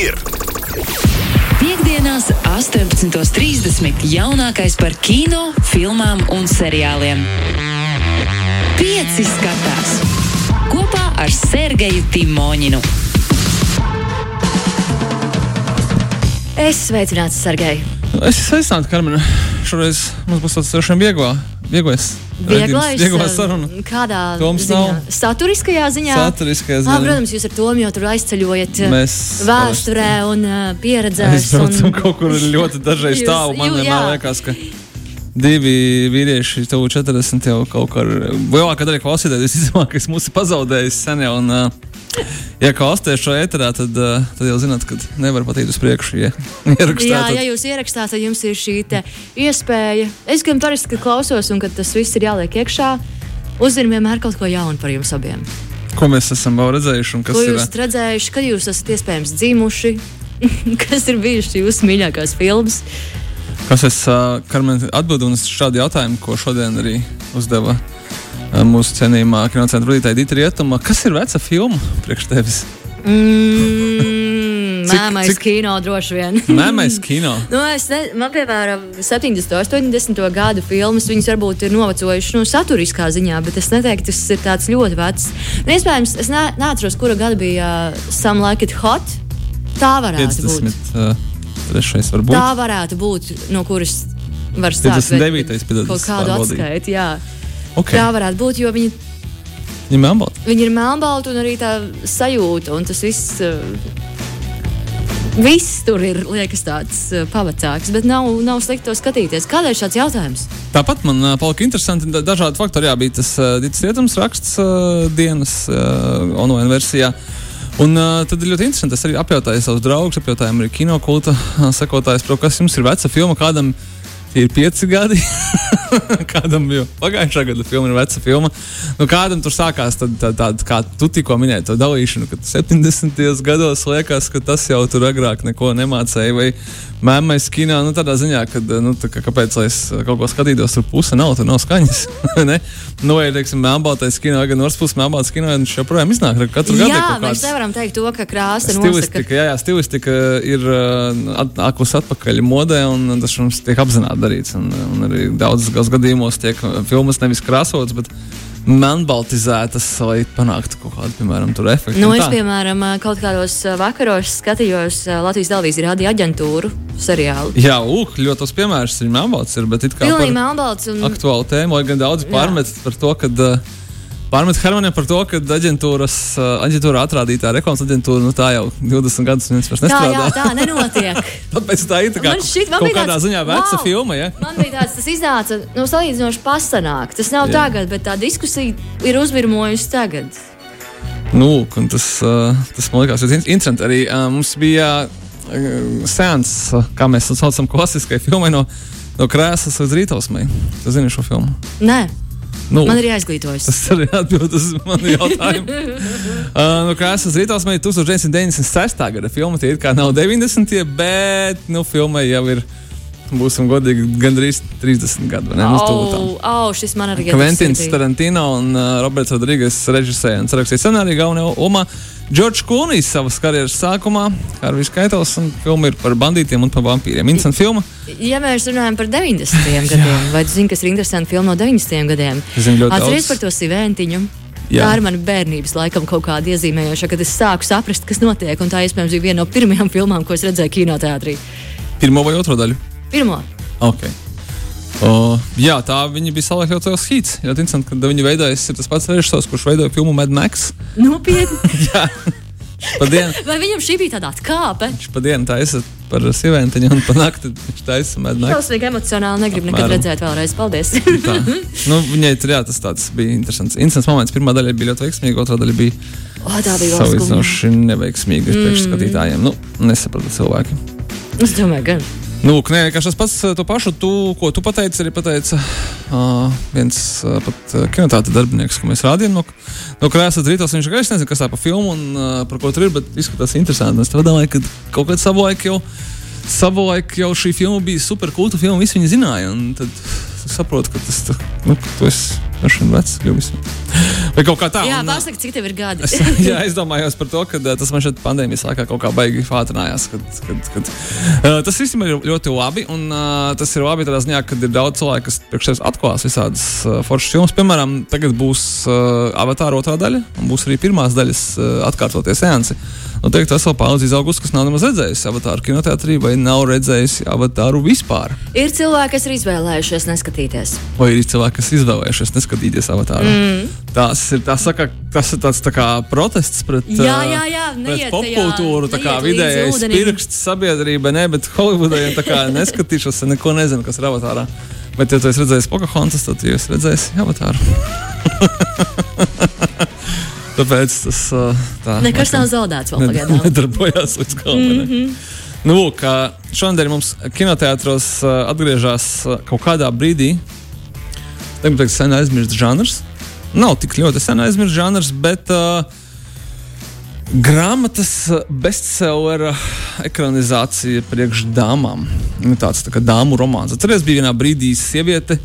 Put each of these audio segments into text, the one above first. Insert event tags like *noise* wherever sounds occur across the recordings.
ir. Piektdienās, 18.30. jaunākais par kino, filmām un seriāliem. Pieci skatās kopā ar Sergeju Timoņinu. Es sveicināts, Sergei. Es esmu sveicināts, Karmena. Šoreiz mums būs tāds tiešām viegla, vieglais. Vieglais, Vieglā eh, saruna. Kādā Toms ziņā? nav. Saturiskajā ziņā? Saturiskajā Ah, ziņā. protams, jūs ar to jau tur aizceļojat eh, Mēs vēsturē un uh, pieredzēs. Aizbraucam un... kaut kur ļoti dažreiz tālu. Man jū, vienmēr liekas, ka divi vīrieši, tuvu 40 jau kaut kur. Lielākā daļa klausītāju visticamāk, kas mūs ir pazaudējis sen jau. Un, uh, Ja klausāties šo ēterā, tad, uh, tad jau zināt, ka nevar pat iet uz priekšu. Ja *laughs* Jā, ja jūs ierakstāt, tad jums ir šī iespēja. Es gan parasti, klausos, un tas viss ir jāliek iekšā, uzzinu vienmēr kaut ko jaunu par jums abiem. Ko mēs esam jau redzējuši Ko ir? jūs esat redzējuši, kad jūs esat iespējams dzimuši, *laughs* kas ir bijušas jūsu mīļākās filmas? Kas es uh, atbildēju uz šādu jautājumu, ko šodien arī uzdeva mūsu cienījumā kinocentra vadītāja Dita Rietuma. Kas ir veca filma priekš tevis? Mm, Cik- Mēmais cik- kino droši vien. Mēmais kino. *laughs* Nu, es ne, man, piemēram, 70, 80 gadu filmas, viņas varbūt ir novecojušas no saturiskā ziņā, bet es neteiktu, tas ir tāds ļoti vecs. Nu, iespējams, es ne, neatceros, kura gada bija uh, Some Like It Hot. Tā varētu būt. 53. varbūt. Tā varētu būt, no kuras var sākt 59. piedod, kaut es kādu atskaiti. Jā. Okay. Tā varētu būt, jo viņi, Viņa melnbalta. viņi ir melnbalti un arī tā sajūta, un tas viss. Uh, Viss tur ir liekas tāds uh, pavacāks, bet nav, nav slikti to skatīties. Kādēļ šāds jautājums? Tāpat man uh, palika interesanti, da- dažādi faktori. Jā, bija tas uh, Dits Rietums raksts uh, dienas uh, online versijā. Un uh, tad ir ļoti interesanti. Es arī apjautāju savus draugus, apjautāju arī kino kulta uh, sekotājus, kas jums ir veca filma, kādam tie ir pieci gadi. *laughs* kādam jau pagājušā gada filma ir veca filma. Nu, kādam tur sākās tāda, tā, tā, kā tu tikko minēji, to dalīšanu, kad 70. gados liekas, ka tas jau tur agrāk neko nemācīja. Vai mēmais kinā, nu, tādā ziņā, ka, nu, tā, kā, kāpēc lai es kaut ko skatītos, tur puse nav, tur nav skaņas. *laughs* ne? nu, vai, teiksim, mēmbaltais kino, gan otrs puses mēmbaltais kino, viņš joprojām iznāk ar katru gadu. ir Jā, kaut mēs kāds- nevaram teikt to, ka krāsa nosaka. Stilistika, jā, jā, stilistika ir uh, at- akus atpakaļ modē, un tas mums tiek apzināti darīts. Un, un arī daudzos gadījumos tiek filmas nevis krāsotas, bet melnbaltizētas, lai panāktu kaut kādu, piemēram, tur efektu. Nu, es, tā. piemēram, kaut kādos uh, vakaros skatījos uh, Latvijas televīzijas radio aģentūru seriālu. Jā, ūk, ļoti tas piemērs ir melnbalts, ir, bet it kā Pilnīgi par melnbalts. Un... aktuālu tēmu, lai gan daudz pārmet par to, ka. Uh, Pārmet Hermanam par to, ka aģentūras, uh, aģentūra atrādītā reklāmas aģentūra, nu tā jau 20 gadus viņas vairs Tā, nestrādā. jā, tā nenotiek. *laughs* Tāpēc tā ir tā kā Man šķiet, man kaut kādā tāds, ziņā veca "Vau!" filma. Ja? Man bija tāds, tas iznāca nu, salīdzinoši pasanāk. Tas nav Jā. tagad, bet tā diskusija ir uzvirmojusi tagad. Nu, tas, uh, tas man liekas in- interesanti. Arī uh, mums bija sēns, kā mēs to saucam, klasiskai filmai no, no krēslas līdz rītausmai. Tu zini šo filmu? Nē, Nu, man ir jāizglītojas. Tas arī atbild uz manu jautājumu. *laughs* uh, no krēslas rītausmai 1996. gada filma. Tie ir kā nav 90. bet nu, filmai jau ir. Būsim godīgi, gandrīz 30 gadu. Ne, oh, oh, šis man arī ir. Kventins Tarantino un uh, Roberts Rodrīgas režisēja un rakstīja scenāriju galvenajā lomā. Džordžs Kunijs savas karjeras sākumā, kā arī Skaitls, un filma ir par bandītiem un par vampīriem. Interesanta filma. Ja mēs runājam par 90. *laughs* gadiem, vai tu zini, kas ir interesanti filma no 90. gadiem? Atceries par to siventiņu. Jā. Tā ir mana bērnības laikam kaut kāda iezīmējoša, kad es sāku saprast, kas notiek. Un tā iespējams bija viena no pirmajām filmām, ko es redzēju kinoteātrī. Pirmo vai otro daļu? Pirmo. Okay. O, jā, tā viņa bija tajos hīts. Jā, interesanti, ka viņa veidojas ir tas pats režisors, kurš veidoja filmu Mad Max. Nopietni. *laughs* jā, pa dienu, Vai viņam šī bija tāda atkāpe? viņš pa dienu taisa par sievietiņu un pa nakti viņš taisa Mad Max. Šausmīgi emocionāli negribu nekad redzēt vēlreiz. Paldies! *laughs* Tā. Nu, viņai tur jā, tas tāds bija interesants. interesants moments. Pirmā daļa bija ļoti veiksmīga, otrā daļa bija O, tā bija salīdzinoši neveiksmīga mm. priekšskatītājiem. Nu, nesapratu cilvēki. Es domāju, gan. Nu, lūk, nē, vienkārši tas pats uh, to pašu, tu, ko tu pateici, arī pateica uh, viens uh, pat uh, kinoteātris darbinieks, ko mēs rādījām no, no krēslas rītos. Viņš es nezinu, kas tā pa filmu un uh, par ko tur ir, bet izskatās interesanti. Es domāju, ka kaut kādā savulaik jau, savulaik jau šī filma bija super kulta filma, visi viņu zināja. Tad saprotu, ka tas tu, nu, ka tu esi Droši vien vecs kļuvis. Vai kaut kā tā. Jā, un, pasaka, cik tev ir gadi. Es, *laughs* jā, es domāju par to, ka uh, tas man šeit pandēmijas laikā kaut kā baigi fātrinājās. Kad, kad, kad, uh, tas viss ir ļoti labi, un uh, tas ir labi tādā ziņā, ka ir daudz cilvēku, kas priekš sevis atklās visādas uh, foršas filmas. Piemēram, tagad būs uh, avatāra otrā daļa, un būs arī pirmās daļas uh, atkārtoties seansi. Nu, teikt, esmu paudze izaugusi, kas nav nemaz redzējusi avatāru kinoteātrī vai nav redzējusi avatāru vispār. Ir cilvēki, kas ir izvēlējušies neskatīties. Vai ir cilvēki, kas izvēlējušies neskatīties avatāru? Mm. Tas ir, tā saka, tas ir tāds tā kā protests pret, Jā, jā, jā, neiet pret popkultūru, tā kā vidējais pirksts sabiedrībai, ne, bet Holivudai tā kā neskatīšos, es neko nezinu, kas ir avatārā. Bet, ja tu esi redzējis Pocahontas, tad jūs esat redzējis avatāru. *laughs* Tāpēc tas tā. Nekas nav zaudēts vēl pagaidām. *laughs* Nedarbojās līdz galam. Mm -hmm. Nu, lūk, šonadēļ mums kinoteātros atgriežas kaut kādā brīdī. Tagad teikt, sen aizmirsts žanrs. Nav tik ļoti sen aizmirsts žanrs, bet uh, grāmatas ā, bestsellera ekranizācija priekš dāmām. Nu, tāds tā kā dāmu romāns. Atcerieties, bija vienā brīdī sieviete.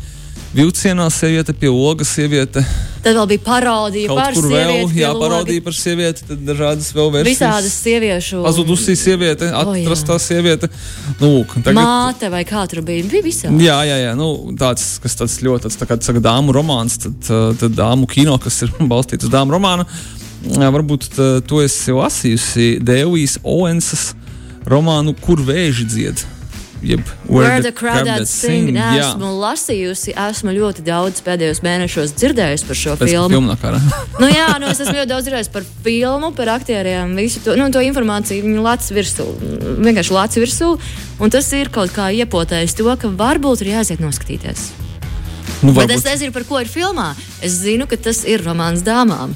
Vilcienā sieviete pie ogas, sieviete Tad vēl bija parodija kaut par vēl, sievieti. pie jā, loga. parodīja par sievieti, tad dažādas vēl versijas. Visādas sieviešu. Pazudusī sieviete, atrastā sieviete. Nu, tagad, Māte vai kā tur bija? Bija visādi. Jā, jā, jā nu, tāds, kas tāds ļoti tāds, tā kā saka, dāmu romāns, tad, uh, tad dāmu kino, kas ir *laughs* balstīts uz dāmu romānu. Varbūt uh, tu esi lasījusi Dēvijas Owensas romānu Kur vēži dzied. Jeb, Where the crowd that sing. Jā, Esmu lasījusi, esmu ļoti daudz pēdējos mēnešos dzirdējusi par šo pēc filmu. *laughs* Nu, jā, nu, es esmu ļoti daudz dzirdējis par filmu, par aktieriem, visu to, nu, to informāciju. Viņi lācis virsū, vienkārši lācis virsū. Un tas ir kaut kā iepotējis to, ka varbūt ir jāiziet noskatīties. nu, Bet es varbūt. nezinu, par ko ir filmā. Es zinu, ka tas ir romāns dāmām.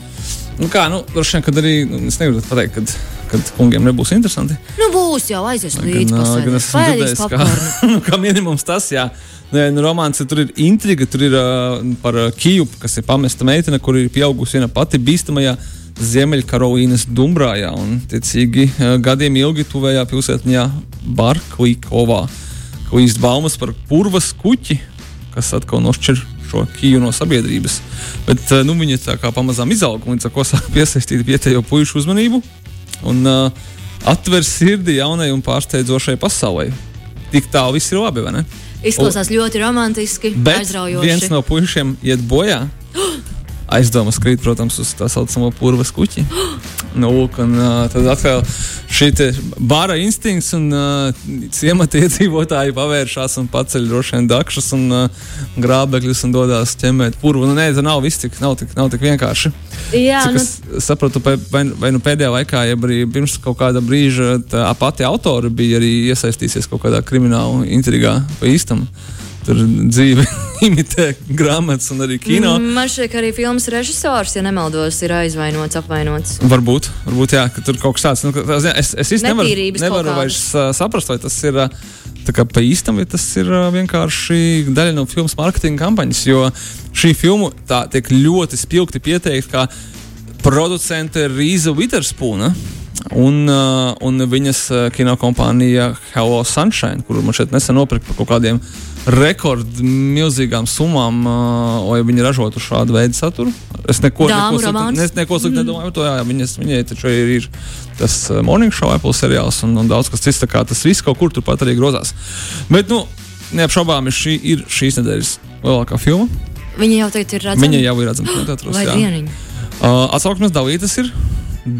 Nu, kā, nu, droši vien, kad arī, nu, es negribu pateikt, kad, kad kungiem nebūs interesanti. Nu, būs jau aizies. Gan, ā, gan pasēdēs, esmu dzirdējis, ka *laughs* nu, kā minimums tas, jā. Nē, nu, romāns tur ir intriga, tur ir uh, par uh, Kiju, kas ir pamesta meitene, kur ir pieaugusi viena pati bīstamajā Ziemeļkarolīnas Dumbrājā un, tiecīgi, uh, gadiem ilgi tuvējā pilsētņā Barklikovā, ko īst baumas par purvas kuķi, kas atkal nošķir šo Kiju no sabiedrības. Bet uh, nu, viņi tā kā pamazām izaug un līdz ar to sāk *laughs* piesaistīt vietējo puišu uzmanību un uh, atver sirdi jaunai un pārsteidzošai pasaulē. Tik tālu viss ir labi, vai ne? Izklausās ļoti romantiski, Bet aizraujoši. viens no puišiem iet bojā. *gasps* Aizdomas krīt, protams, uz tā saucamo purvas kuģi. Nu, lūk, un, uh, tad atkal šī bara instinkts un uh, ciemata iedzīvotāji pavēršās un paceļ droši vien dakšas un uh, grābekļus un dodas ķemmēt purvu. Nu, nē, tas nav viss tik, nav tik, nav tik vienkārši. Jā, Cik nu, es sapratu, vai, vai, nu pēdējā laikā, ja arī pirms kaut kāda brīža tā pati autori bija arī iesaistījusies kaut kādā krimināla intrigā pa īstam. Tur dzīve *laughs* imitē grāmatas un arī kino. Mm. Man šķiet, ka arī filmas režisors, ja nemaldos, ir aizvainots, apvainots. Varbūt, varbūt jā, ka tur kaut kas tāds nu, es, es īsti nevaru, nevaru vairs saprast, vai tas ir tā kā pa īstam, tas ir vienkārši daļa no filmas mārketinga kampaņas. Jo šī filma tā tiek ļoti spilgti pieteikta, kā producente Rīza Witherspoona. Un, uh, un viņas uh, kinokompānija Hello Sunshine, kuru man šeit nesen nopirka par kaut kādiem rekordmilzīgām summām, uh, lai viņi ražotu šādu veidu saturu. Es neko, sliktu mm. nedomāju par to. Jā, viņas, viņai taču ir, ir tas morning show, Apple seriāls un, un daudz kas cits. Tas viss kaut kur turpat arī grozās. Bet, nu, neapšaubāmi šī ir šīs nedēļas lielākā filma. Viņa jau tagad ir redzama. Viņa jau ir redzama. *gasps* Vai dieniņa? Uh, Atsauksmes dalītas ir.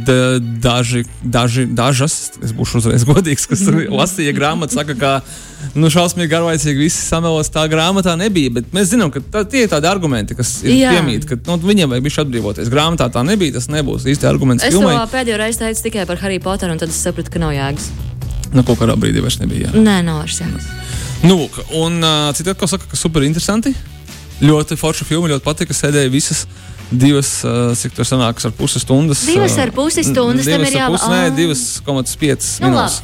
Da, daži, daži, dažas, es būšu uzreiz godīgs, kas lasīja grāmatu, saka, ka nu, šausmīgi garlaicīgi viss samelos tā grāmatā nebija. Bet mēs zinām, ka tā, tie ir tādi argumenti, kas ir Jā. piemīti, ka nu, viņiem vajag bišķi atbrīvoties. Grāmatā tā nebija, tas nebūs īsti arguments Es to filmai. pēdējo reizi teicu tikai par Harry Potteru, un tad es sapratu, ka nav jēgas. Nu, kaut kādā brīdī vairs nebija. Jā. Nē, nav vairs jēgas. Nu, un uh, citi atkal saka, ka super interesanti. Ļoti forša filma, ļoti patika. Sēdēja visas divas, cik tur sanākas ar pusi stundas. Divas ar pusi stundas, tam divas ir pusi, Nē, Ā. 2,5 Nu, minūtes.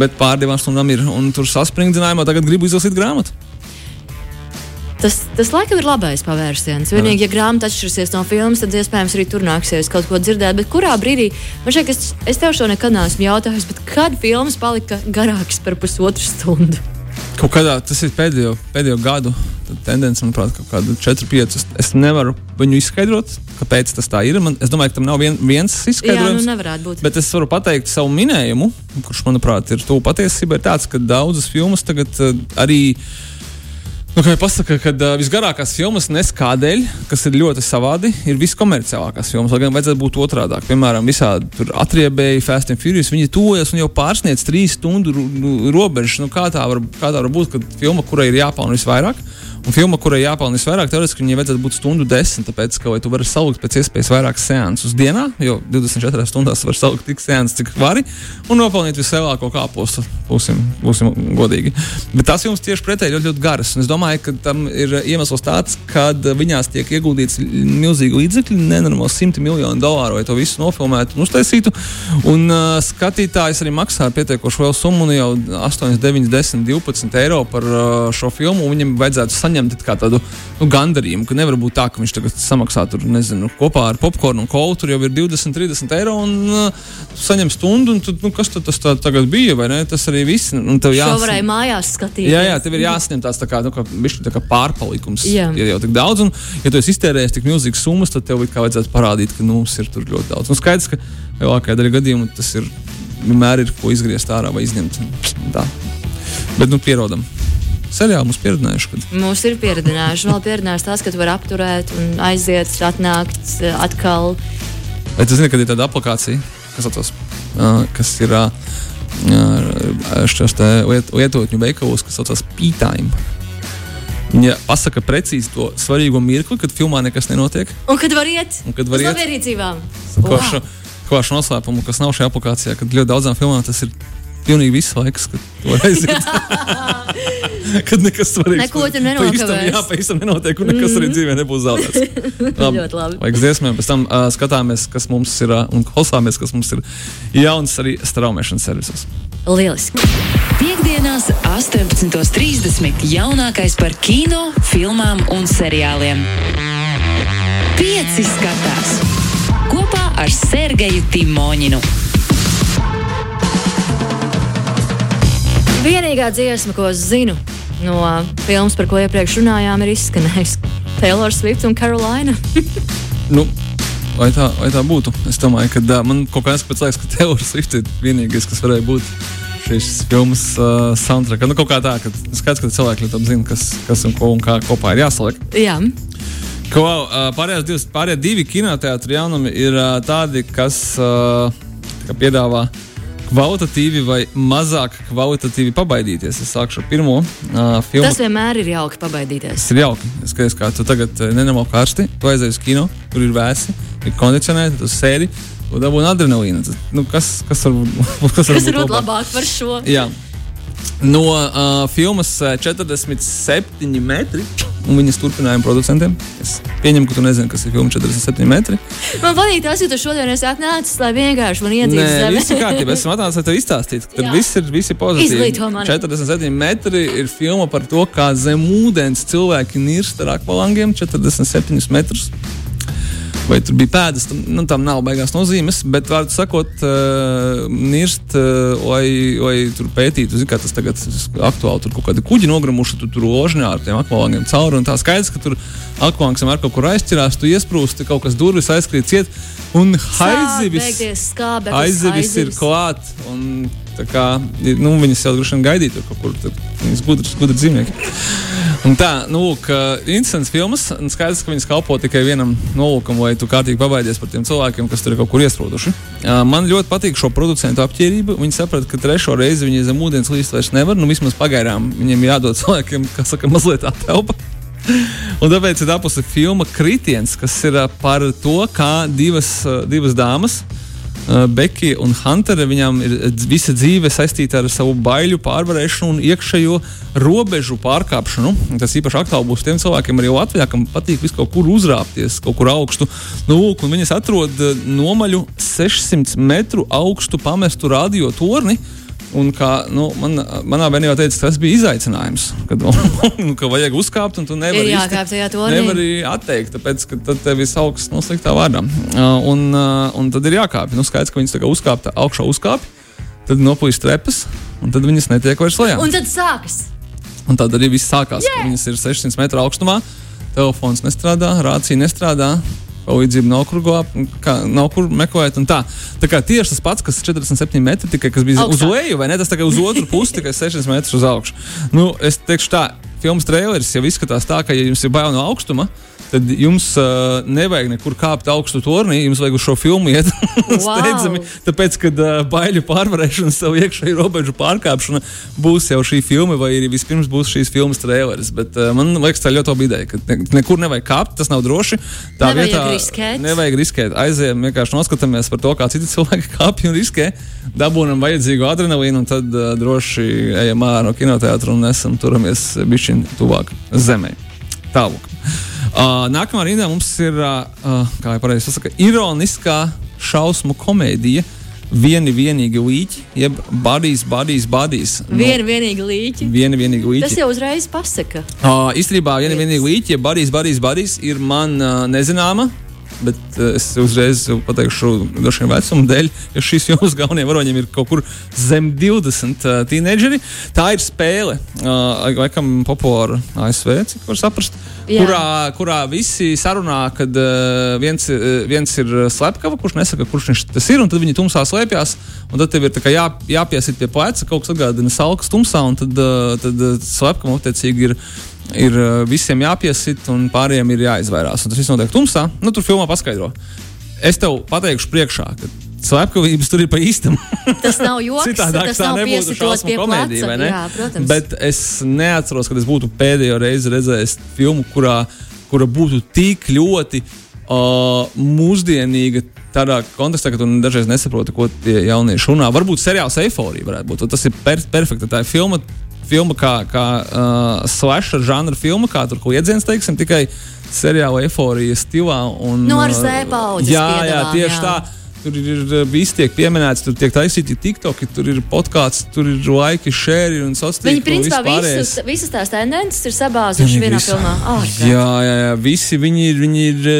Bet pār divām stundām ir. Un tur saspringdinājumā tagad gribu izlasīt grāmatu. Tas, tas laikam ir labais pavērsiens. Vienīgi, ja grāmata atšķirsies no filmas, tad iespējams arī tur nāksies kaut ko dzirdēt. Bet kurā brīdī, man šķiet, ka es, es tev šo nekad neesmu jautājis, bet kad filmas palika garākas par pusotru stundu? Kaut kādā tas ir pēdējo, pēdējo gadu. tendence, manuprāt, kaut kāda 4, 5. Es nevaru viņu izskaidrot, kāpēc tas tā ir. Man, es domāju, ka tam nav vien, viens izskaidrojums. Jā, nu būt. Bet es varu pateikt savu minējumu, kurš, manuprāt, ir tuvu patiesībai, ir tāds, ka daudzas filmas tagad uh, arī. Nu, kā jau pasaka, kad uh, visgarākās filmas nes kādēļ, kas ir ļoti savādi, ir viskomerciālākās filmas. Lai gan vajadzētu būt otrādi. Piemēram, visādi atriebēji, Fast and Furious, viņi tuvojas un jau pārsniedz trīs stundu robežu. Nu, kā, tā var, kā tā var būt, kad filma, kurai ir jāpelnā visvairāk, Un filma, kurai jāpelnā visvairāk, teorētiski viņai vajadzētu būt stundu desmit, tāpēc, ka tu vari salikt pēc iespējas vairāk sēnes dienā, jo 24 stundās var salikt tik sēnes, cik vari, un nopelnīt vislielāko kāpostu. Būsim, būsim godīgi. Bet tas jums tieši pretēji ļoti, ļoti garas. Un es domāju, ka tam ir iemesls tāds, ka viņās tiek ieguldīts milzīgi līdzekļi, nenormāli simti miljonu dolāru, lai to visu nofilmētu un uztaisītu. Un uh, skatītājs arī maksā pietiekoši lielu summu, nu jau 8, 9, 10, 12 eiro par uh, šo filmu. Viņam vajadzētu saņemt saņemt tādu nu, gandarījumu, ka nevar būt tā, ka viņš tagad samaksā tur, nezinu, kopā ar popkornu un kolu. Tur jau ir 20, 30 eiro un uh, saņem stundu. Un tu, nu, kas tad tas tā, tagad bija? Tas arī viss. Tev jāsaka, ka varēja mājās skatīties. Jā, jā, tev ir jāsņem tāds tā kā, nu, kā, bišķi, tā kā pārpalikums. Jā. Ir jau tik daudz, un ja tu esi iztērējis tik milzīgas summas, tad tev kā vajadzētu parādīt, ka nu, mums ir tur ļoti daudz. Un skaidrs, ka lielākajā daļā gadījumu tas ir vienmēr ir ko izgriezt ārā vai izņemt. Tā. Bet nu, pierodam seriāli mums pieredzinājuši. Kad... Mums ir pieredzinājuši. Vēl pieredzinājuši tas, ka tu vari apturēt un aiziet, atnākt atkal. Vai tu zini, kad ir tāda aplikācija, kas, atos, uh, kas ir uh, šos lietotņu veikalos, kas saucas P-Time? Viņa pasaka precīzi to svarīgo mirkli, kad filmā nekas nenotiek. Un kad var iet? Var iet? Labierīcībām. Ko ko šo noslēpumu, kas nav šajā aplikācijā, kad ļoti daudzām filmām tas ir pilnīgi viss laiks, kad to *laughs* aiziet. *laughs* kad nekas svarīgs Neko tur nenotiek. Jā, pavisam nenotiek, un nekas mm arī mhm. dzīvē nebūs zaudēts. *laughs* Ļoti labi. Vajag dziesmēm, pēc tam uh, skatāmies, kas mums ir, uh, un klausāmies, kas mums ir jauns arī straumēšanas servisos. Lieliski! Piektdienās, 18.30. jaunākais par kino, filmām un seriāliem. Pieci skatās kopā ar Sergeju Timoņinu. Vienīgā dziesma, ko es zinu no filmas, par ko iepriekš runājām, ir izskanējusi Taylor Swift un Carolina. *laughs* nu. Vai tā, vai tā būtu? Es domāju, ka uh, man kaut kā liekas, ka Taylor Swift ir vienīgais, kas varēja būt šīs filmas uh, soundtrack. Nu, kaut kā tā, ka skaidrs, ka cilvēki tam zina, kas, kas un ko un kā kopā ir jāsaliek. Jā. Ko, uh, pārējās divas, pārējie divi kinoteātri jaunumi ir uh, tādi, kas uh, piedāvā uh, kvalitatīvi vai mazāk kvalitatīvi pabaidīties. Es sākšu ar pirmo uh, filmu. Tas vienmēr ir jauki pabaidīties. Tas ir jauki. Es skatos, kā tu tagad nenormāli karsti, tu aizēji uz kino, tur ir vēsi, ir kondicionēti, tu sēdi. Un dabūna adrenalīna. Nu, kas, kas var, *laughs* kas var kas būt labāk? labāk par šo? Jā. No uh, filmas 47 metri un viņas turpinājuma producentiem. Es pieņemu, ka tu nezini, kas ir filma 47 metri. Man patīk tas, ka tu šodien esi atnācis, lai vienkārši man iedzītu zemi. Viss ir kārtībā, esmu atnācis, lai tev izstāstītu, ka viss ir, viss ir pozitīvi. 47 metri ir filma par to, kā zem ūdens cilvēki nirst ar akvalangiem 47 metrus vai tur bija pēdas, tam, nu, tam nav baigās nozīmes. Bet, vārdu sakot, uh, nirst, uh, lai, lai tur pētītu, zin, kā tas tagad aktuāli. Tur kaut kādi kuģi nogramuši, tu tur ložņā ar tiem akvalangiem cauri. Un tā skaidrs, ka tur akvalangs ar kaut kur aizķirās, tu iesprūsti, kaut kas durvis aizkrīt ciet. Un haizivis, haizivis ir klāt. Un, kā, nu, viņas jau droši vien gaidīja kaut kur. Viņas gudras, gudras dzīvnieki. Un tā, nu, lūk, interesants filmas. Skaidrs, ka viņas kalpo tikai vienam nolūkam, lai tu kārtīgi pabaidies par tiem cilvēkiem, kas tur ir kaut kur iestrūduši. Man ļoti patīk šo producentu apģērība. Viņi saprata, ka trešo reizi viņi zem ūdens līst vairs nevar. Nu, vismaz pagaidām viņiem jādod *laughs* cilvēkiem, kas saka, mazliet attelpa. Un tāpēc ir tapusi filma Kritiens, kas ir par to, kā divas, divas dāmas uh, Uh, Bekija un Huntere. Viņam ir visa dzīve saistīta ar savu baiļu pārvarēšanu un iekšējo robežu pārkāpšanu. Tas īpaši aktuāli būs tiem cilvēkiem arī Latvijā, kam patīk vis kaut kur uzrāpties, kaut kur augstu. Nu, lūk, viņas atrod uh, nomaļu 600 metru augstu pamestu radio torni. Un kā nu, man, manā bērnībā teica, tas bija izaicinājums. Kad *laughs* nu, ka vajag uzkāpt, un tu nevari, jākāpt, jā, nevari atteikt, tāpēc ka tad tev ir augsts no sliktā vārdā. Uh, un, uh, un tad ir jākāpj. Nu, skaidrs, ka viņas tā kā uzkāpta augšā uzkāpj, tad noplīst trepas, un tad viņas netiek vairs lejā. Un tad sākas. Un tad arī viss sākās. Yeah. Viņas ir 600 metru augstumā, telefons nestrādā, rācija nestrādā. Palīdzību nav kur glābt, kā, nav kur meklēt. Tā. tā kā tieši tas pats, kas 47 metri, tikai kas bija Augstāk. uz leju, vai ne? Tas tikai uz otru pusi, tikai 600 metrus uz augšu. Nu, es teikšu tā, filmas traileris jau izskatās tā, ka, ja jums ir bail no augstuma, tad jums uh, nevajag nekur kāpt augstu tornī, jums vajag uz šo filmu iet *laughs* steidzami. Wow. Tāpēc, kad uh, baiļu pārvarēšana, savu iekšēju robežu pārkāpšana būs jau šī filma, vai arī vispirms būs šīs filmas traileris. Bet uh, man liekas, tā ļoti labi ideja, ka ne, nekur nevajag kāpt, tas nav droši. Tā nevajag vietā riskēt. nevajag riskēt. Aizējām, vienkārši noskatāmies par to, kā citi cilvēki *laughs* kāpj un riskē, dabūnam vajadzīgu adrenalīnu un tad uh, droši ejam ārā no kinoteātra un esam turamies bišķiņ tuvāk zemē. Tālāk. Uh, nākamā rindā mums ir, uh, kā jau pareizi pasaka, ironiskā šausmu komēdija. Vieni vienīgi līķi, jeb badīs, badīs, badīs. Vieni vienīgi līķi. Vieni vienīgi līķi. Tas jau uzreiz pasaka. Uh, īstenībā, vieni vienīgi līķi, jeb badīs, badīs, badīs ir man uh, nezināma bet uh, es uzreiz pateikšu, vien vecuma dēļ, jo šīs jomas galvenajiem varoņiem ir kaut kur zem 20 uh, teenageri. Tā ir spēle, uh, laikam, populāra ASV, cik var saprast. Jā. Kurā, kurā visi sarunā, kad uh, viens, uh, viens ir slepkava, kurš nesaka, kurš viņš tas ir, un tad viņi tumsā slēpjas. Tad tev ir jā, jāpiesit pie pleca, kaut kas atgādina salkas tumsā, un tad, uh, tad slepkava attiecīgi ir ir eh, visiem jāpiesit, un pārējiem ir jāizvairās. Un tas viss notiek tumsā. Nu, tur filmā paskaidro. Es tev pateikšu priekšā, ka slepkavības tur ir pa īstam. tas nav joks. *laughs* Citādāk tas tā nebūtu šausmu komēdija, vai ne? Jā, protams. Bet es neatceros, kad es būtu pēdējo reizi redzējis filmu, kurā, kura būtu tik ļoti uh, mūsdienīga. Tādā kontekstā, ka tu dažreiz nesaproti, ko tie jaunieši runā. Varbūt seriāls Eiforija varētu būt. Tas ir per perfekta. Tā ir filma, filma kā, kā uh, slasher žanra filma, kā tur ko iedziens, teiksim, tikai seriāla eforijas stilā. Un, no nu, ar zēpaudzes. Jā, jā, tieši jā. tā. Tur ir viss tiek pieminēts, tur tiek taisīti TikToki, tur ir podkāsts, tur ir laiki, šēri un sociāli. Viņi principā visus, visas tās tendences ir sabāzuši vienā visu. filmā. Oh, jā, jā, jā, visi viņi ir, viņi ir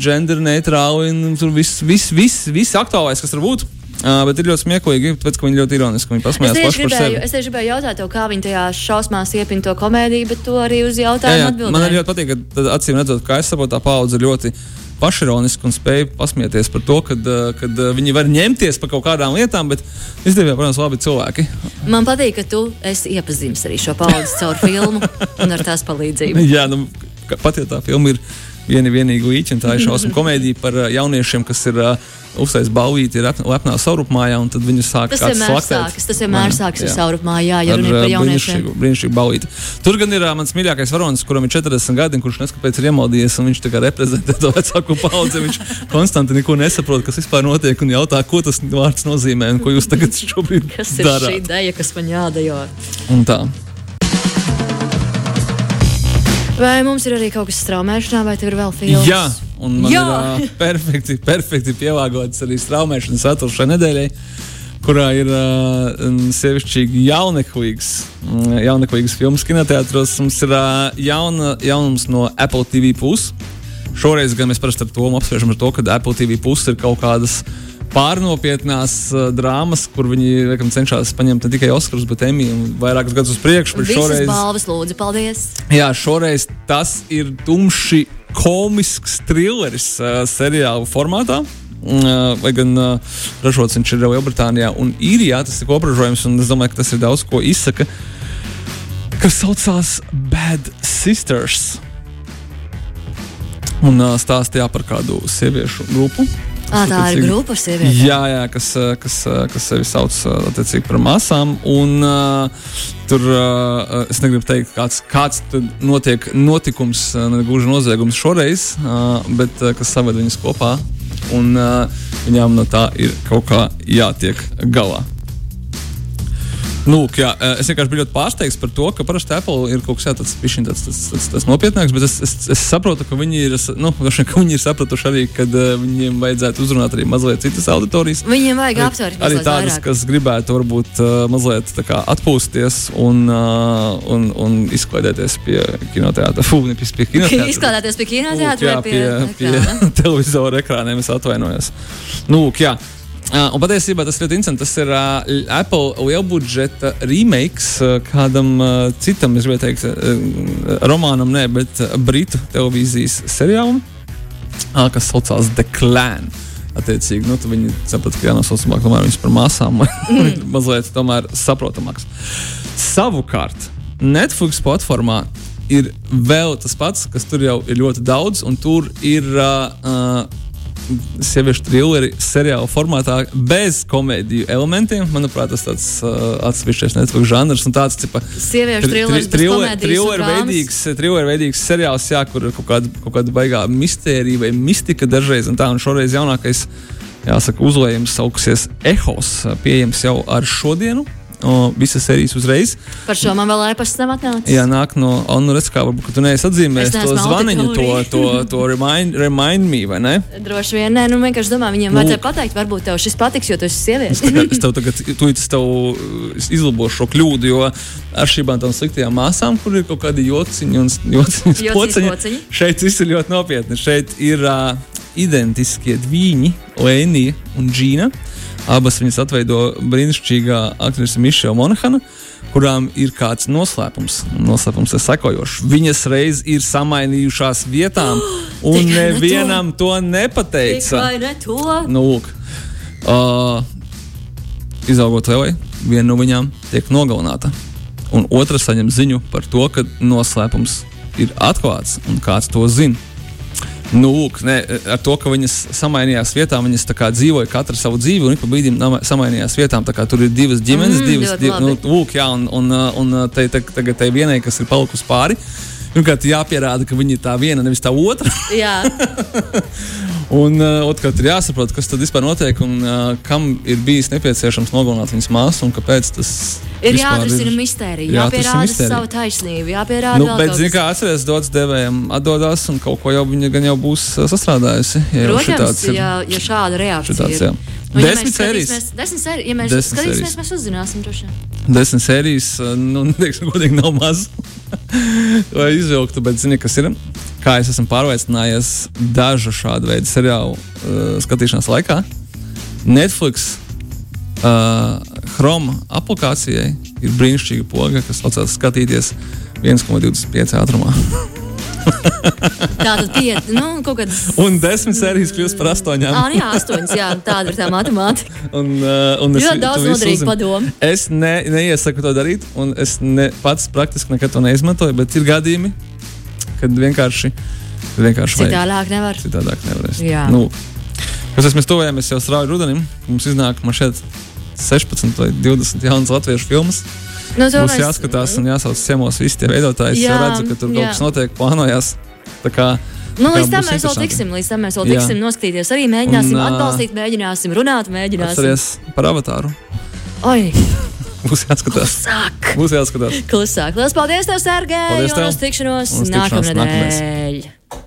gender neitrāli un tur viss, viss, viss, viss aktuālais, kas var būt. Uh, bet ir ļoti smieklīgi, tāpēc, ka viņi ļoti ironiski viņi pasmējās paši par sevi. Es tieši gribēju jautāt, tev, kā viņi tajā šausmās iepina to komēdiju, bet to arī uz jautājumu atbildēja. Man ļoti patīk, ka acīm redzot, ka es saprotu, tā paudze ļoti pašironiski un spēja pasmieties par to, kad, kad viņi var ņemties par kaut kādām lietām, bet izdevībā, protams, labi cilvēki. Man patīk, ka tu esi iepazinis arī šo paudzi caur filmu un ar tās palīdzību. *laughs* Jā, nu, pat ja tā filma ir viena vienīga līķa, un tā ir šausmu komēdija par jauniešiem, kas ir uh, uztais balvīti ir lepnā saurupmājā, un tad viņi sāk vienmēr sākas. Tas vienmēr sākas ar saurupmājā, ja runa ir par jauniešiem. Brīnišķīgi balvīti. Tur gan ir uh, mans mīļākais varonis, kuram ir 40 gadi, kurš neskapēc ir iemaldījies, un viņš tā kā reprezentē to vecāko paudzi. Viņš *laughs* konstanti neko nesaprot, kas vispār notiek, un jautā, ko tas vārds nozīmē, un ko jūs tagad *laughs* šobrīd darāt. Kas ir darāt. šī ideja, kas man jādejo? Un tā. Vai mums ir arī kaut kas straumēšanā, vai tev ir vēl filmas? Jā, un man Jā. ir uh, *laughs* perfekti, perfekti pielāgots arī straumēšanas saturs šai nedēļai. Kurā ir uh, sevišķīgi jauneklīgs, jauneklīgs filmas kinoteātros. Mums ir uh, jauna, jaunums no Apple TV. Plus. Šoreiz gan mēs parasti ar to apspriežam ar to, ka Apple TV Plus ir kaut kādas uh, pārnopietnās uh, drāmas, kur viņi liekam, cenšas paņemt ne tikai Oskaru, bet Emīļu vairākus gadus uz priekšu. Visas šoreiz, balvas, lūdzu, paldies! Jā, šoreiz tas ir tumši komisks trilleris uh, seriālu formātā. Uh, lai gan uh, ražots viņš ir Lielbritānijā un Īrijā, tas ir kopražojums, un es domāju, ka tas ir daudz ko izsaka. Kas saucās Bad Sisters. Un uh, stāstīja par kādu sieviešu grupu, À, tā ir grupa ar sievietēm. Jā, jā kas, kas, kas sevi sauc attiecīgi par masām. Un, uh, tur uh, es negribu teikt, kāds, kāds notiek notikums, ne gluži noziegums šoreiz, uh, bet uh, kas saved viņus kopā. Un uh, viņām no tā ir kaut kā jātiek galā. Nu, jā, es vienkārši biju ļoti pārsteigts par to, ka parasti Apple ir kaut kas tāds, tāds, tāds, tāds, tāds nopietnāks, bet es, es, es saprotu, ka viņi ir, nu, ka viņi ir sapratuši arī, ka viņiem vajadzētu uzrunāt arī mazliet citas auditorijas. Viņiem vajag apsvērt arī tādas, vairāk. kas gribētu varbūt mazliet kā, atpūsties un, un, un izklaidēties pie kinoteātra. Fū, pie, pie kinoteātra. Izklaidēties pie kinoteātra vai pie, pie, pie *laughs* televizora ekrāniem, es atvainojos. Nu, jā. Uh, un patiesībā tas ir interesanti. Tas ir uh, Apple lielbudžeta remakes uh, kādam uh, citam, es gribēju teikt, uh, romānam, ne, bet uh, britu televīzijas seriālam, uh, kas saucās The Clan. Attiecīgi, nu, viņi saprot, ka jānosauc tomēr viņas par māsām, *laughs* mm. *laughs* mazliet tomēr saprotamāks. Savukārt, Netflix platformā ir vēl tas pats, kas tur jau ir ļoti daudz, un tur ir. Uh, uh, sieviešu trilleri seriāla formātā bez komēdiju elementiem. Manuprāt, tas tāds uh, atsevišķs Netflix žanrs un tāds tipa, sieviešu trilleris, triller, triller veidīgs, triller veidīgs seriāls, jā, kur ir kaut kāda, kaut kāda baigā mistērija vai mistika dažreiz. Un tā, un šoreiz jaunākais, jāsaka, uzlējums sauksies Ehos, pieejams jau ar šodienu o, visas sērijas uzreiz. Par šo man vēl e-pasts nav atnācis. Jā, nāk no, un nu redz, kā varbūt tu neesi atzīmējis to zvaniņu, to, to, to remind, remind me, vai ne? Droši vien, nē, nu vienkārši domā, viņiem nu, vajadzēja pateikt, varbūt tev šis patiks, jo tu esi sieviete. es, tagad, es tev tagad, tu es tev izlabošu šo kļūdu, jo ar šīm tām sliktajām māsām, kur ir kaut kādi jociņi un jociņas pociņi, pociņi, šeit viss ir ļoti nopietni. Šeit ir uh, identiskie dviņi, Lēnija un Džīna. Abas viņas atveido brīnišķīgā aktrise Mišela Monahana, kurām ir kāds noslēpums. Noslēpums ir sekojošs. Viņas reiz ir samainījušās vietām, *gasps* un nevienam ne to. to nepateica. Ne to. Nu, lūk, uh, izaugot lielai, viena no viņām tiek nogalināta, un otra saņem ziņu par to, ka noslēpums ir atklāts un kāds to zina. Nu, lūk, ne, ar to, ka viņas samainījās vietām, viņas dzīvoja katru savu dzīvi, un ik pa brīdim samainījās vietām. Tur ir divas ģimenes, mm, divas, div, nu, lūk, jā, un, un, un te, te, tagad tai vienai, kas ir palikusi pāri, pirmkārt jāpierāda, ka viņa ir tā viena, nevis tā otra. Jā. *laughs* Un uh, otrkārt, ir jāsaprot, kas tad vispār notiek un uh, kam ir bijis nepieciešams nogalināt viņas māsu un kāpēc tas ir. Jāatrisina mistērija, jāpierāda savu taisnību, jāpierāda. Nu, bet, zini, kā atceries, dots devējiem atdodas un kaut ko jau viņa gan jau būs sastrādājusi. Ja Protams, ir, ja, ja šāda reakcija šitāds, ir. Nu, ja desmit sērijas. Desmit sērijas. Ja mēs desmit skatīsimies, sērijas. mēs uzzināsim droši vien. Desmit sērijas, nu, *laughs* teiksim, godīgi nav maz. *laughs* Lai izvilktu, bet zini, kas ir? Kā es esmu pārliecinājies dažu šādu veidu seriālu uh, skatīšanās laikā, Netflix uh, Chrome aplikācijai ir brīnišķīga poga, kas saucās skatīties 1,25 ātrumā. *laughs* Tātad pieci, nu, kaut kādas. Un desmit sērijas kļūst par astoņām. ah, jā, astoņas, jā, tāda ir tā matemātika. *laughs* un, uh, un es ļoti daudz noderīgu padomu. Es ne, neiesaku to darīt, un es ne, pats praktiski nekad to neizmantoju, bet ir gadījumi, kad vienkārši. vienkārši Citādāk nevar. Citādāk nevarēs. Nu, kas mēs tuvojamies jau strauji rudenim, mums iznāk man šeit 16 vai 20 jaunas latviešu filmas. Nu, Mums mēs... jāskatās un jāsauc ciemos visi tie veidotāji. Jā, es redzu, ka tur jā. kaut kas notiek, plānojas. Nu, līdz tam mēs vēl tiksim, līdz tam mēs vēl tiksim noskatīties. Arī mēģināsim un, atbalstīt, mēģināsim runāt, mēģināsim. Atceries par avatāru. Oi! Būs jāskatās. Klusāk. Būs jāskatās. Klusāk. Lielas paldies, tev, Sērgei! Paldies tev! Un uz tikšanos nākamnedēļ!